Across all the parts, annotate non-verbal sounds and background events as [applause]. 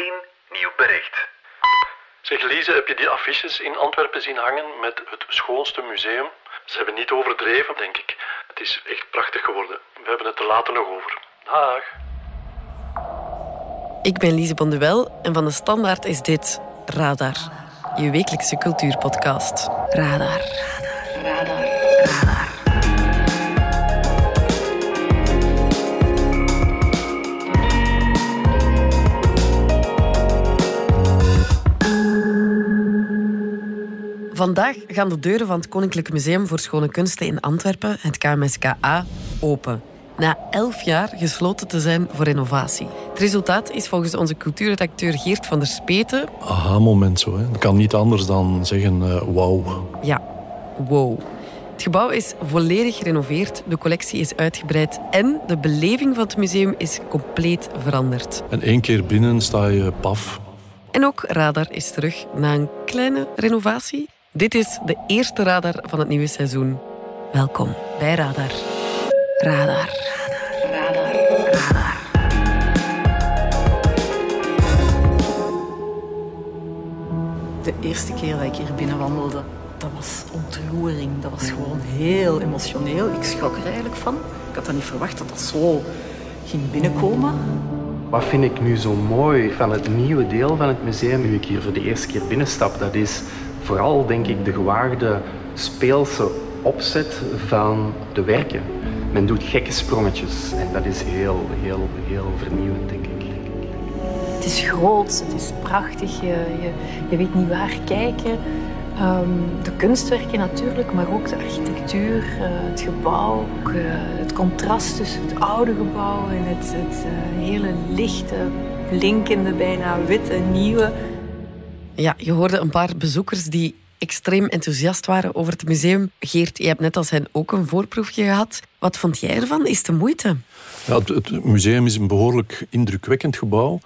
één nieuw bericht. Zeg Lise, heb je die affiches in Antwerpen zien hangen met het schoonste museum? Ze hebben niet overdreven, denk ik. Het is echt prachtig geworden. We hebben het er later nog over. Dag. Ik ben Lise Bonduel en van de Standaard is dit Radar. Je wekelijkse cultuurpodcast. Radar. Vandaag gaan de deuren van het Koninklijk Museum voor Schone Kunsten in Antwerpen, het KMSKA, open. Na elf jaar gesloten te zijn voor renovatie. Het resultaat is volgens onze cultuurredacteur Geert van der Speten... Aha-moment zo. Hè. Ik kan niet anders dan zeggen uh, wauw. Ja, wow. Het gebouw is volledig gerenoveerd, de collectie is uitgebreid en de beleving van het museum is compleet veranderd. En één keer binnen sta je paf. En ook Radar is terug na een kleine renovatie. Dit is de eerste radar van het nieuwe seizoen. Welkom bij Radar. Radar. Radar. Radar. Radar. De eerste keer dat ik hier binnen wandelde, dat was ontroering. Dat was gewoon heel emotioneel. Ik schrok er eigenlijk van. Ik had dat niet verwacht dat dat zo ging binnenkomen. Wat vind ik nu zo mooi van het nieuwe deel van het museum, nu ik hier voor de eerste keer binnenstap, dat is vooral, denk ik, de gewaagde speelse opzet van de werken. Men doet gekke sprongetjes en dat is heel, heel, heel vernieuwend, denk ik. Het is groot, het is prachtig, je, je, weet niet waar kijken. Um, de kunstwerken natuurlijk, maar ook de architectuur, uh, het gebouw, uh, het contrast tussen het oude gebouw en het, het uh, hele lichte, blinkende, bijna witte, nieuwe. Ja, je hoorde een paar bezoekers die extreem enthousiast waren over het museum. Geert, je hebt net als hen ook een voorproefje gehad. Wat vond jij ervan? Is de moeite? Ja, het, museum is een behoorlijk indrukwekkend gebouw.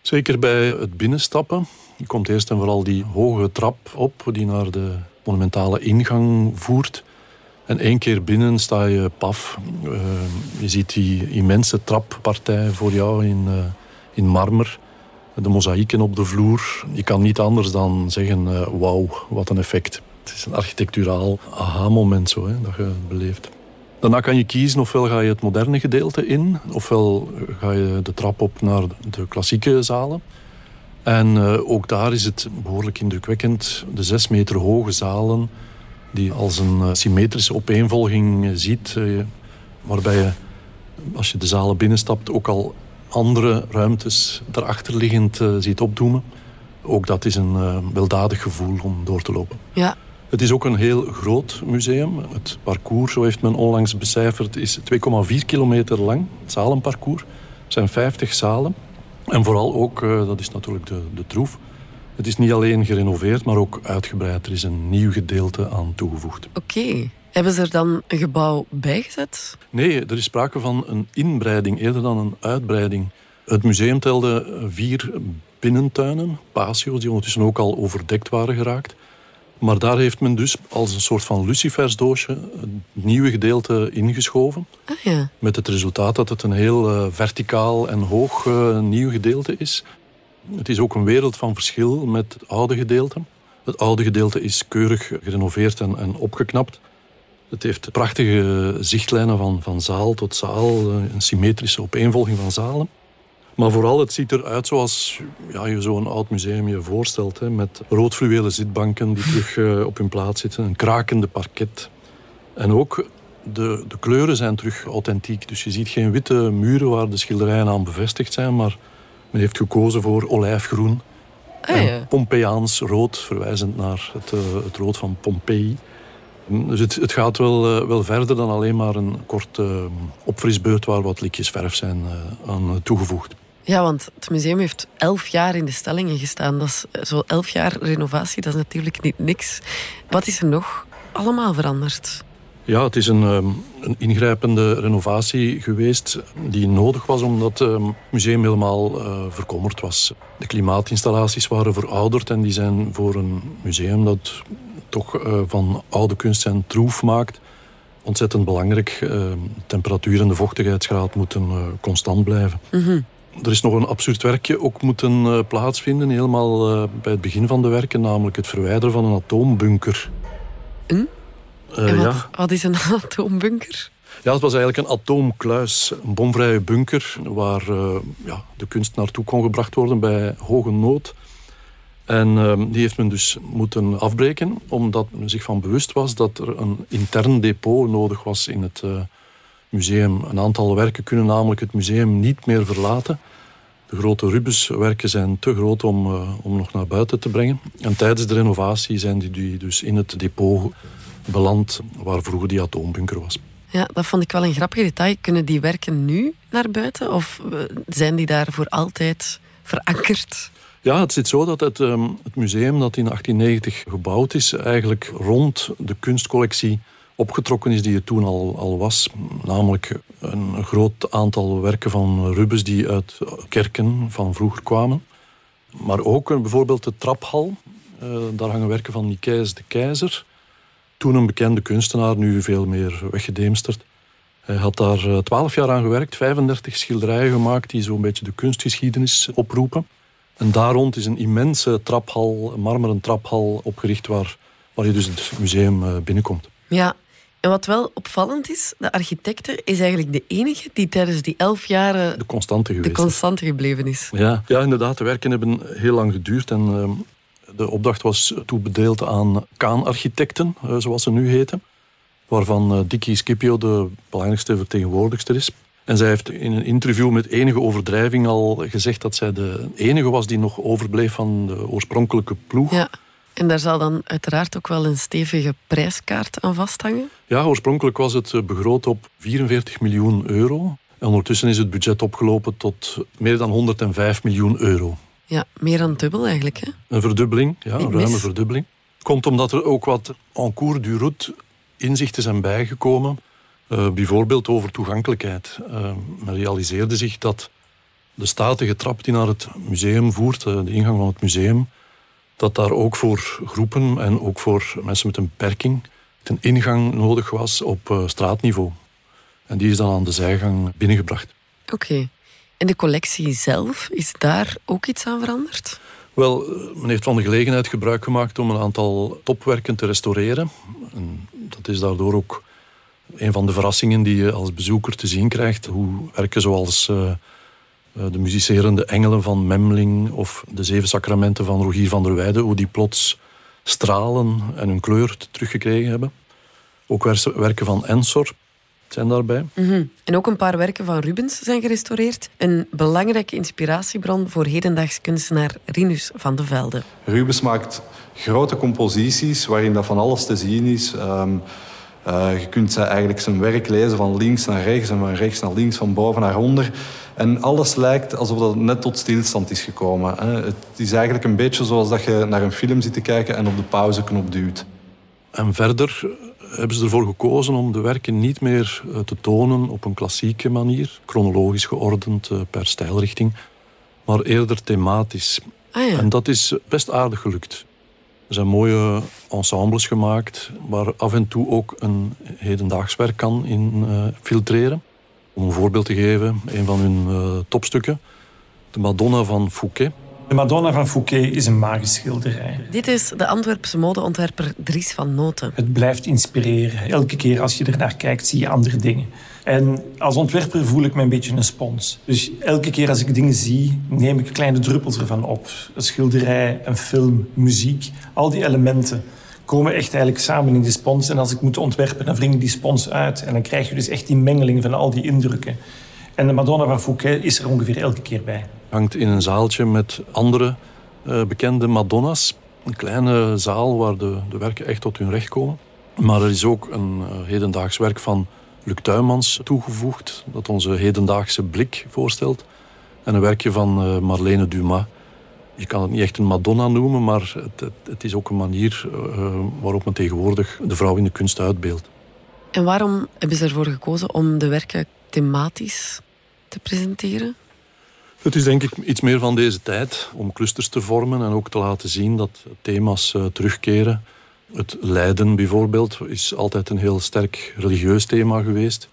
Zeker bij het binnenstappen. Je komt eerst en vooral die hoge trap op die naar de monumentale ingang voert. En één keer binnen sta je paf. Uh, je ziet die immense trappartij voor jou in, uh, in marmer de mozaïeken op de vloer. Je kan niet anders dan zeggen, uh, wauw, wat een effect. Het is een architecturaal aha-moment zo, hè, dat je beleeft. Daarna kan je kiezen ofwel ga je het moderne gedeelte in, ofwel ga je de trap op naar de klassieke zalen. En uh, ook daar is het behoorlijk indrukwekkend. De zes meter hoge zalen, die als een uh, symmetrische opeenvolging ziet, waarbij je, als je de zalen binnenstapt, ook al andere ruimtes erachterliggend uh, ziet opdoemen. Ook dat is een uh, weldadig gevoel om door te lopen. Ja. Het is ook een heel groot museum. Het parcours, zo heeft men onlangs becijferd, is 2,4 kilometer lang. Het zalenparcours. Het zijn 50 zalen. En vooral ook, uh, dat is natuurlijk de, de troef, het is niet alleen gerenoveerd, maar ook uitgebreid. Er is een nieuw gedeelte aan toegevoegd. Oké. Okay. Hebben ze er dan een gebouw bijgezet? Nee, er is sprake van een inbreiding eerder dan een uitbreiding. Het museum telde vier binnentuinen, patio's, die ondertussen ook al overdekt waren geraakt. Maar daar heeft men dus als een soort van lucifersdoosje een nieuwe gedeelte ingeschoven. Ah, ja. Met het resultaat dat het een heel uh, verticaal en hoog uh, nieuw gedeelte is. Het is ook een wereld van verschil met het oude gedeelte. Het oude gedeelte is keurig gerenoveerd en, en opgeknapt. Het heeft prachtige zichtlijnen van, van zaal tot zaal, een symmetrische opeenvolging van zalen. Maar vooral, het ziet eruit zoals ja, je zo'n oud museum je voorstelt. Hè, met roodfluwelen zitbanken die terug uh, op hun plaats zitten, een krakende parket. En ook de, de kleuren zijn terug authentiek. Dus je ziet geen witte muren waar de schilderijen aan bevestigd zijn, maar men heeft gekozen voor olijfgroen. Ah, ja. Pompeiaans rood, verwijzend naar het, uh, het rood van Pompeii. Dus het, het gaat wel, uh, wel verder dan alleen maar een korte uh, opfrisbeurt waar wat likjes verf zijn uh, aan toegevoegd. Ja, want het museum heeft elf jaar in de stellingen gestaan. Dat is zo elf jaar renovatie, dat is natuurlijk niet niks. Wat is er nog allemaal veranderd? Ja, het is een, um, een ingrijpende renovatie geweest die nodig was omdat het museum helemaal verkommerd was. De klimaatinstallaties waren verouderd en die zijn voor een museum dat toch uh, van oude kunst zijn troef maakt. Ontzettend belangrijk. Uh, temperatuur en de vochtigheidsgraad moeten uh, constant blijven. Mm -hmm. Er is nog een absurd werkje ook moeten plaatsvinden, helemaal bij het begin van de werken, namelijk het verwijderen van een atoombunker. Een? Uh, wat, ja. wat is een [laughs] atoombunker? Ja, het was eigenlijk een atoomkluis, een bomvrije bunker, waar ja, de kunst naartoe kon gebracht worden bij hoge nood. En ehm, die heeft men dus moeten afbreken, omdat men zich van bewust was dat er een intern depot nodig was in het uh, museum. Een aantal werken kunnen namelijk het museum niet meer verlaten. De grote Rubens-werken zijn te groot om, uh, om nog naar buiten te brengen. En tijdens de renovatie zijn die dus in het depot beland waar vroeger die atoombunker was. Ja, dat vond ik wel een grappig detail. Kunnen die werken nu naar buiten of eh, zijn die daar voor altijd verankerd? Ja, het zit zo dat het, ehm, het museum dat in 1890 gebouwd is, eigenlijk rond de kunstcollectie opgetrokken is die er toen al, al was. Namelijk een groot aantal werken van Rubens die uit kerken van vroeger kwamen. Maar ook eh, bijvoorbeeld de traphal. Uh, daar hangen werken van Nikeis de Keizer. Toen een bekende kunstenaar, nu veel meer weggedemsterd. Hij had daar eh, twaalf jaar aan gewerkt, 35 schilderijen gemaakt die zo'n beetje de kunstgeschiedenis oproepen. En daar rond is een immense traphal, een marmeren traphal opgericht waar, waar je dus het museum eh, binnenkomt. Ja, en wat wel opvallend is, de architecte is eigenlijk de enige die tijdens die elf jaren de constante, geweest de constante gebleven is. Ja, ja, inderdaad. De werken hebben heel lang geduurd en ehm, de opdracht was toebedeeld aan Kaan-architecten, uh, zoals ze nu heten, waarvan uh, Dickie Scipio de belangrijkste vertegenwoordigster is. En zij heeft in een interview met enige overdrijving al gezegd dat zij de enige was die nog overbleef van de oorspronkelijke ploeg. Ja. En daar zal dan uiteraard ook wel een stevige prijskaart aan vasthangen? Ja, oorspronkelijk was het eh, begroot op 44 miljoen euro. En ondertussen is het budget opgelopen tot meer dan 105 miljoen euro. Ja, meer dan dubbel eigenlijk. Hè? Een verdubbeling, ja, een ruime verdubbeling. Komt omdat er ook wat en cours du route inzichten zijn bijgekomen uh, bijvoorbeeld over toegankelijkheid. Uh, men realiseerde zich dat de statige trap die naar het museum voert, uh, de ingang van het museum, dat daar ook voor groepen en ook voor mensen met een beperking een ingang nodig was op straatniveau. En die is dan aan de zijgang binnengebracht. Oké. En de collectie zelf, is daar ook iets aan veranderd? Wel, men heeft van de gelegenheid gebruik gemaakt om een aantal topwerken te restaureren. En dat is daardoor ook een van de verrassingen die je als bezoeker te zien krijgt. Hoe werken zoals uh, de muzicerende engelen van Memling of de zeven sacramenten van Rogier van der Weijden, hoe die plots stralen en hun kleur teruggekregen hebben. Ook werken van Ensor zijn daarbij. Mhm. En ook een paar werken van Rubens zijn gerestaureerd. Een belangrijke inspiratiebron voor hedendaags kunstenaar Rinus van de Velde. Rubens maakt grote composities waarin dat van alles te zien is. Ehm, uh, je kunt eigenlijk zijn werk lezen van links naar rechts en van rechts naar links, van boven naar onder. En alles lijkt alsof dat net tot stilstand is gekomen. Hè. Het is eigenlijk een beetje zoals dat je naar een film zit te kijken en op de pauzeknop duwt. En verder hebben ze ervoor gekozen om de werken niet meer eh, te tonen op een klassieke manier, chronologisch geordend eh, per stijlrichting, maar eerder thematisch. Ah ja. En dat is best aardig gelukt. Er zijn mooie ensembles gemaakt waar af en toe ook een hedendaags werk kan infiltreren. Uh, Om een voorbeeld te geven, een van hun uh, topstukken, de Madonna van Fouquet. De Madonna van Fouquet is een magisch schilderij. Dit is de Antwerpse modeontwerper Dries van Noten. Het blijft inspireren. Elke keer als je er naar kijkt, zie je andere dingen. En als ontwerper voel ik me een beetje een spons. Dus elke keer als ik dingen zie, neem ik kleine druppels ervan op. Een schilderij, een film, muziek, al die elementen komen echt eigenlijk samen in die spons. En als ik moet ontwerpen, dan wring ik die spons uit. En dan krijg je dus echt die mengeling van al die indrukken. En de Madonna van Fouquet is er ongeveer elke keer bij. Hangt in een zaaltje met andere uh, bekende Madonna's. Een kleine zaal waar de, de werken echt tot hun recht komen. Maar er is ook een uh, hedendaags werk van Luc Tuymans toegevoegd, dat onze hedendaagse blik voorstelt. En een werkje van uh, Marlene Dumas. Je kan het niet echt een Madonna noemen, maar het, het, het is ook een manier uh, waarop men tegenwoordig de vrouw in de kunst uitbeeldt. En waarom hebben ze ervoor gekozen om de werken thematisch te presenteren? Het is denk ik iets meer van deze tijd om clusters te vormen en ook te laten zien dat thema's uh, terugkeren. Het lijden bijvoorbeeld is altijd een heel sterk religieus thema geweest.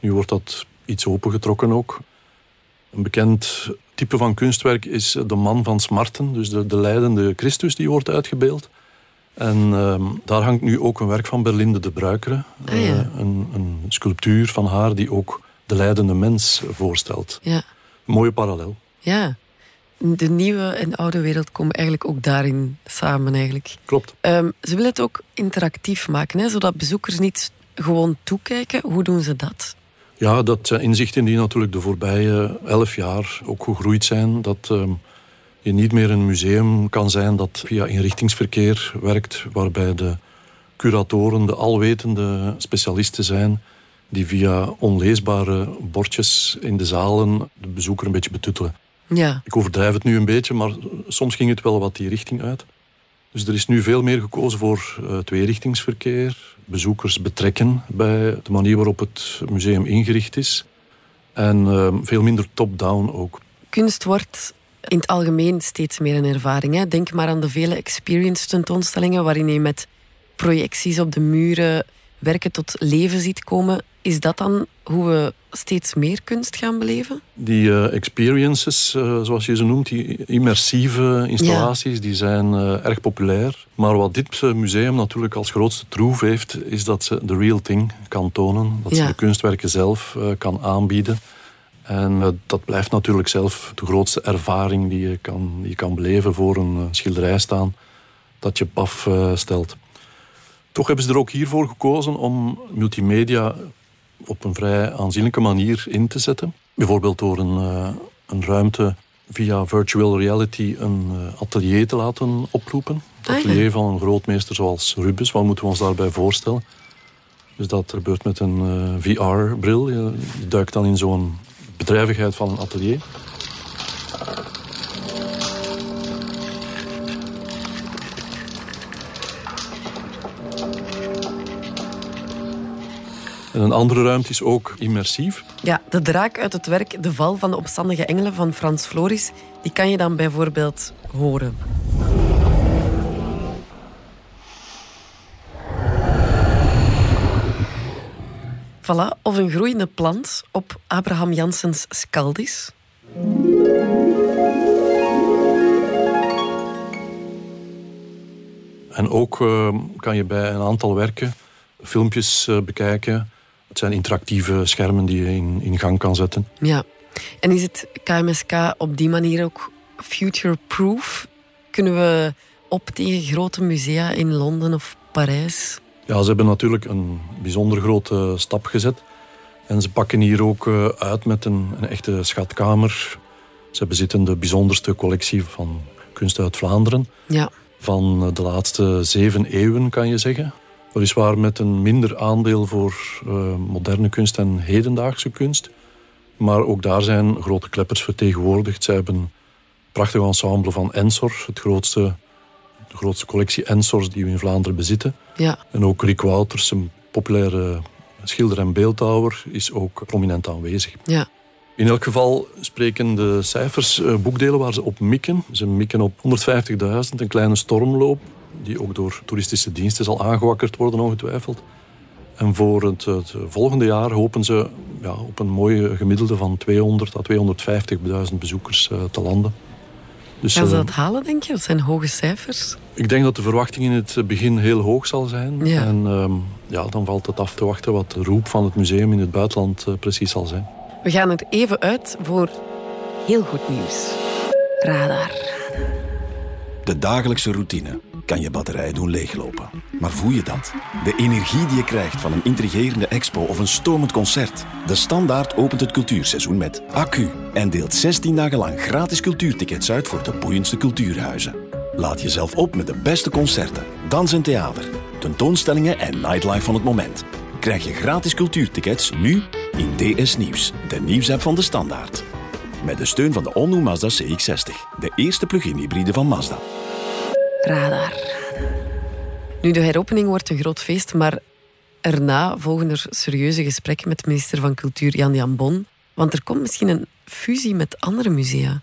Nu wordt dat iets opengetrokken ook. Een bekend type van kunstwerk is de man van Smarten, dus de, de leidende Christus die wordt uitgebeeld. En ehm, daar hangt nu ook een werk van Berlinde de Bruikere. Ah, ja. Eh, een, een sculptuur van haar die ook de leidende mens voorstelt. Ja. Mooie parallel. ja. De nieuwe en oude wereld komen eigenlijk ook daarin samen eigenlijk. Klopt. Ehm, ze willen het ook interactief maken, hè, zodat bezoekers niet gewoon toekijken. Hoe doen ze dat? Ja, dat zijn inzichten die natuurlijk de voorbije elf jaar ook gegroeid zijn. Dat ehm, je niet meer een museum kan zijn dat via inrichtingsverkeer werkt, waarbij de curatoren de alwetende specialisten zijn die via onleesbare bordjes in de zalen de bezoeker een beetje betuttelen. Ja, Ik overdrijf het nu een beetje, maar soms ging het wel wat die richting uit. Dus er is nu veel meer gekozen voor uh, tweerichtingsverkeer, bezoekers betrekken bij de manier waarop het museum ingericht is. En uh, veel minder top-down ook. kunst wordt in het algemeen steeds meer een ervaring. Hè. Denk maar aan de vele experience tentoonstellingen waarin je met projecties op de muren werken tot leven ziet komen. Is dat dan hoe we steeds meer kunst gaan beleven? Die uh, experiences, uh, zoals je ze noemt, die immersieve installaties, ja. die zijn uh, erg populair. Maar wat dit museum natuurlijk als grootste troef heeft, is dat ze de real thing kan tonen. Dat ja. ze de kunstwerken zelf kan aanbieden. En dat blijft natuurlijk zelf de grootste ervaring die je kan, die je kan beleven voor een schilderij staan dat je paf stelt. Toch hebben ze er ook hiervoor gekozen om multimedia op een vrij aanzienlijke manier in te zetten. Bijvoorbeeld door een, uh, een ruimte via virtual reality een uh, atelier te laten oproepen. Het atelier ah, ja. van een grootmeester zoals Rubens. Wat moeten we ons daarbij voorstellen? Dus dat gebeurt met een uh, VR-bril. Je duikt dan in zo'n bedrijvigheid van een atelier. En een andere ruimte is ook immersief. Ja, de draak uit het werk De Val van de Opstandige Engelen van Frans Floris, die kan je dan bijvoorbeeld horen. Voilà, of een groeiende plant op Abraham Janssens Scaldis. En ook uh, kan je bij een aantal werken filmpjes uh, bekijken het zijn interactieve schermen die je in, in gang kan zetten. Ja. En is het KMSK op die manier ook future-proof? Kunnen we op tegen grote musea in Londen of Parijs? Ja, ze hebben natuurlijk een bijzonder grote stap gezet. En ze pakken hier ook uit met een, een echte schatkamer. Ze bezitten de bijzonderste collectie van kunst uit Vlaanderen. Ja. Van de laatste zeven eeuwen, kan je zeggen. Weliswaar met een minder aandeel voor uh, moderne kunst en hedendaagse kunst. Maar ook daar zijn grote kleppers vertegenwoordigd. Zij hebben een prachtig ensemble van Ensor, het grootste, de grootste collectie Ensors die we in Vlaanderen bezitten. Ja. En ook Rick Wouters, een populaire schilder en beeldhouwer, is ook prominent aanwezig. Ja. In elk geval spreken de cijfers uh, boekdelen waar ze op mikken. Ze mikken op 150.000, een kleine stormloop die ook door toeristische diensten zal aangewakkerd worden, ongetwijfeld. En voor het, het volgende jaar hopen ze ja, op een mooie gemiddelde van 200 à 250.000 bezoekers uh, te landen. Dus, Gaan ze dat uh, halen, denk je? Dat zijn hoge cijfers. Ik denk dat de verwachting in het begin heel hoog zal zijn. Ja. En uh, ja, dan valt het af te wachten wat de roep van het museum in het buitenland uh, precies zal zijn. We gaan er even uit voor heel goed nieuws. Radar. De dagelijkse routine kan je batterij doen leeglopen. Maar voel je dat? De energie die je krijgt van een intrigerende expo of een stormend concert. De Standaard opent het cultuurseizoen met accu en deelt 16 dagen lang gratis cultuurtickets uit voor de boeiendste cultuurhuizen. Laat jezelf op met de beste concerten, dans en theater, tentoonstellingen en nightlife van het moment. Krijg je gratis cultuurtickets nu in DS Nieuws, de nieuwsapp van de Standaard. Met de steun van de all Mazda CX-60, de eerste plug-in hybride van Mazda. Radar. Nu, de heropening wordt een groot feest, maar erna volgen er serieuze gesprekken met minister van Cultuur Jan Jan Bon. Want er komt misschien een fusie met andere musea.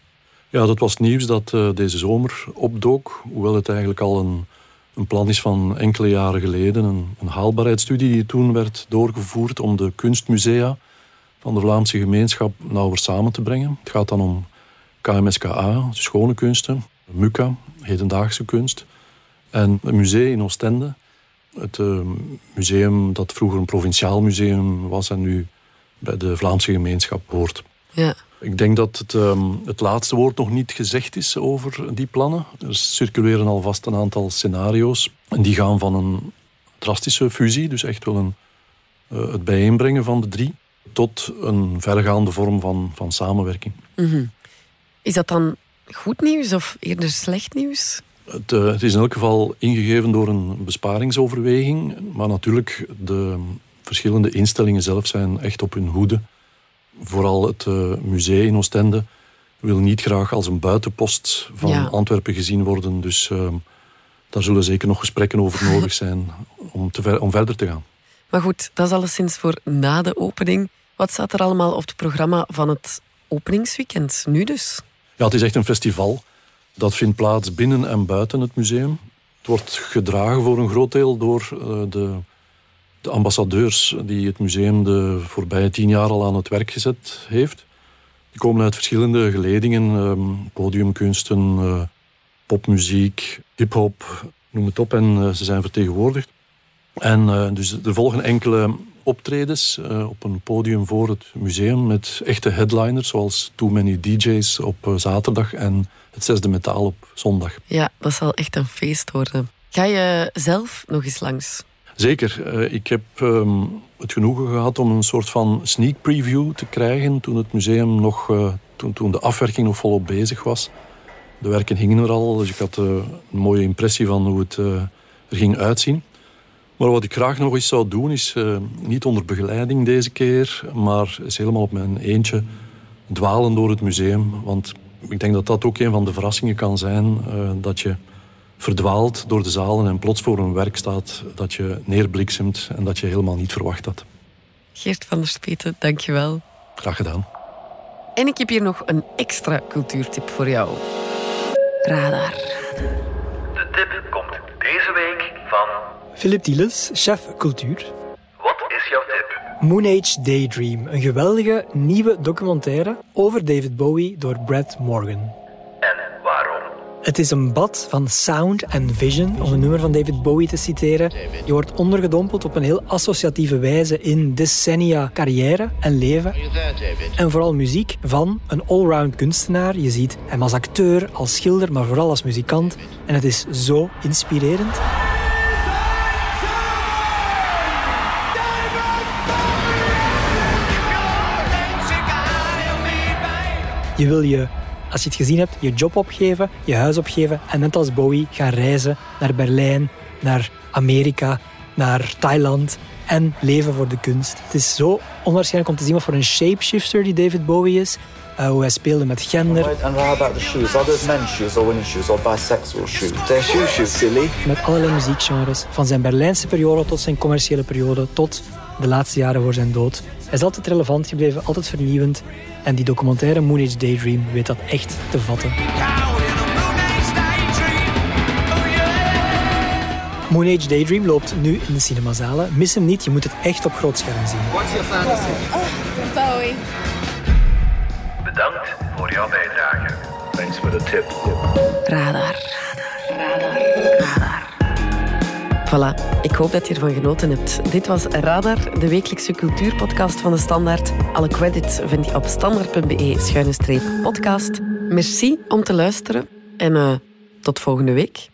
Ja, dat was nieuws dat uh, deze zomer opdook. Hoewel het eigenlijk al een, een plan is van enkele jaren geleden. Een, een haalbaarheidsstudie die toen werd doorgevoerd om de kunstmusea van de Vlaamse gemeenschap nauwer samen te brengen. Het gaat dan om KMSKA, schone kunsten, MUCA, hedendaagse kunst, en het museum in Oostende. Het uh, museum dat vroeger een provinciaal museum was en nu bij de Vlaamse gemeenschap hoort. Ja. Ik denk dat het, um, het laatste woord nog niet gezegd is over die plannen. Er circuleren alvast een aantal scenario's. En die gaan van een drastische fusie, dus echt wel een, uh, het bijeenbrengen van de drie, tot een vergaande vorm van, van samenwerking. Mm -hmm. Is dat dan goed nieuws of eerder slecht nieuws? Het, uh, het, is in elk geval ingegeven door een besparingsoverweging. Maar natuurlijk, de verschillende instellingen zelf zijn echt op hun hoede. Vooral het uh, museum in Oostende wil niet graag als een buitenpost van ja. Antwerpen gezien worden. Dus uh, daar zullen zeker nog gesprekken over [laughs] nodig zijn om, te ver om verder te gaan. Maar goed, dat is alleszins voor na de opening. Wat staat er allemaal op het programma van het openingsweekend nu dus? Ja, het is echt een festival. Dat vindt plaats binnen en buiten het museum. Het wordt gedragen voor een groot deel door uh, de, de, ambassadeurs die het museum de voorbije tien jaar al aan het werk gezet heeft. Die komen uit verschillende geledingen, um, podiumkunsten, uh, popmuziek, hip-hop, noem het op. En uh, ze zijn vertegenwoordigd. En dus er volgen enkele optredens uh, op een podium voor het museum met echte headliners, zoals Too Many DJ's op uh, zaterdag en het zesde metaal op zondag. Ja, dat zal echt een feest worden. Ga je zelf nog eens langs? Zeker. Uh, ik heb um, het genoegen gehad om een soort van sneak preview te krijgen toen het museum nog, toen, toen de afwerking nog volop bezig was. De werken hingen er al, dus ik had een mooie impressie van hoe het er ging uitzien. Maar wat ik graag nog eens zou doen, is uh, niet onder begeleiding deze keer, maar is helemaal op mijn eentje dwalen door het museum. Want ik denk dat dat ook een van de verrassingen kan zijn, uh, dat je verdwaalt door de zalen en plots voor een werk staat dat je neerbliksemt en dat je helemaal niet verwacht had. Geert van der Speten, dankjewel. Graag gedaan. En ik heb hier nog een extra cultuurtip voor jou. Radar. De tip komt deze week van Philip Dieles, chef cultuur. Wat is jouw tip? Moon Age Daydream, een geweldige nieuwe documentaire over David Bowie door Brad Morgan. En waarom? Het is een bad van sound en vision, om een nummer van David Bowie te citeren. Je wordt ondergedompeld op een heel associatieve wijze in decennia carrière en leven. En vooral muziek van een allround kunstenaar. Je ziet hem als acteur, als schilder, maar vooral als muzikant. En het is zo inspirerend. Je wil je, als je het gezien hebt, je job opgeven, je huis opgeven en net als Bowie gaan reizen naar Berlijn, naar Amerika, naar Thailand en leven voor de kunst. Het is zo onwaarschijnlijk om te zien wat voor een shapeshifter die David Bowie is. Uh, hoe hij speelde met gender. And how about the shoes? Are those men's shoes or women's shoes or bisexual shoes? They're shoes, shoes, silly. Met allerlei muziekgenres. Van zijn Berlijnse periode tot zijn commerciële periode tot de laatste jaren voor zijn dood. Hij is altijd relevant gebleven, altijd vernieuwend. En die documentaire Moon Age Daydream weet dat echt te vatten. Moon Age Daydream loopt nu in de cinemazalen. Mis hem niet, je moet het echt op groot scherm zien. What's your fantasy? Oh, Bowie. Bedankt voor jouw bijdrage. Thanks for the tip. Radar. Radar. Radar. Voilà, ik hoop dat je ervan genoten hebt. Dit was Radar, de wekelijkse cultuurpodcast van de Standaard. Alle credits vind je op standaard.be-podcast. Merci om te luisteren en uh, tot volgende week.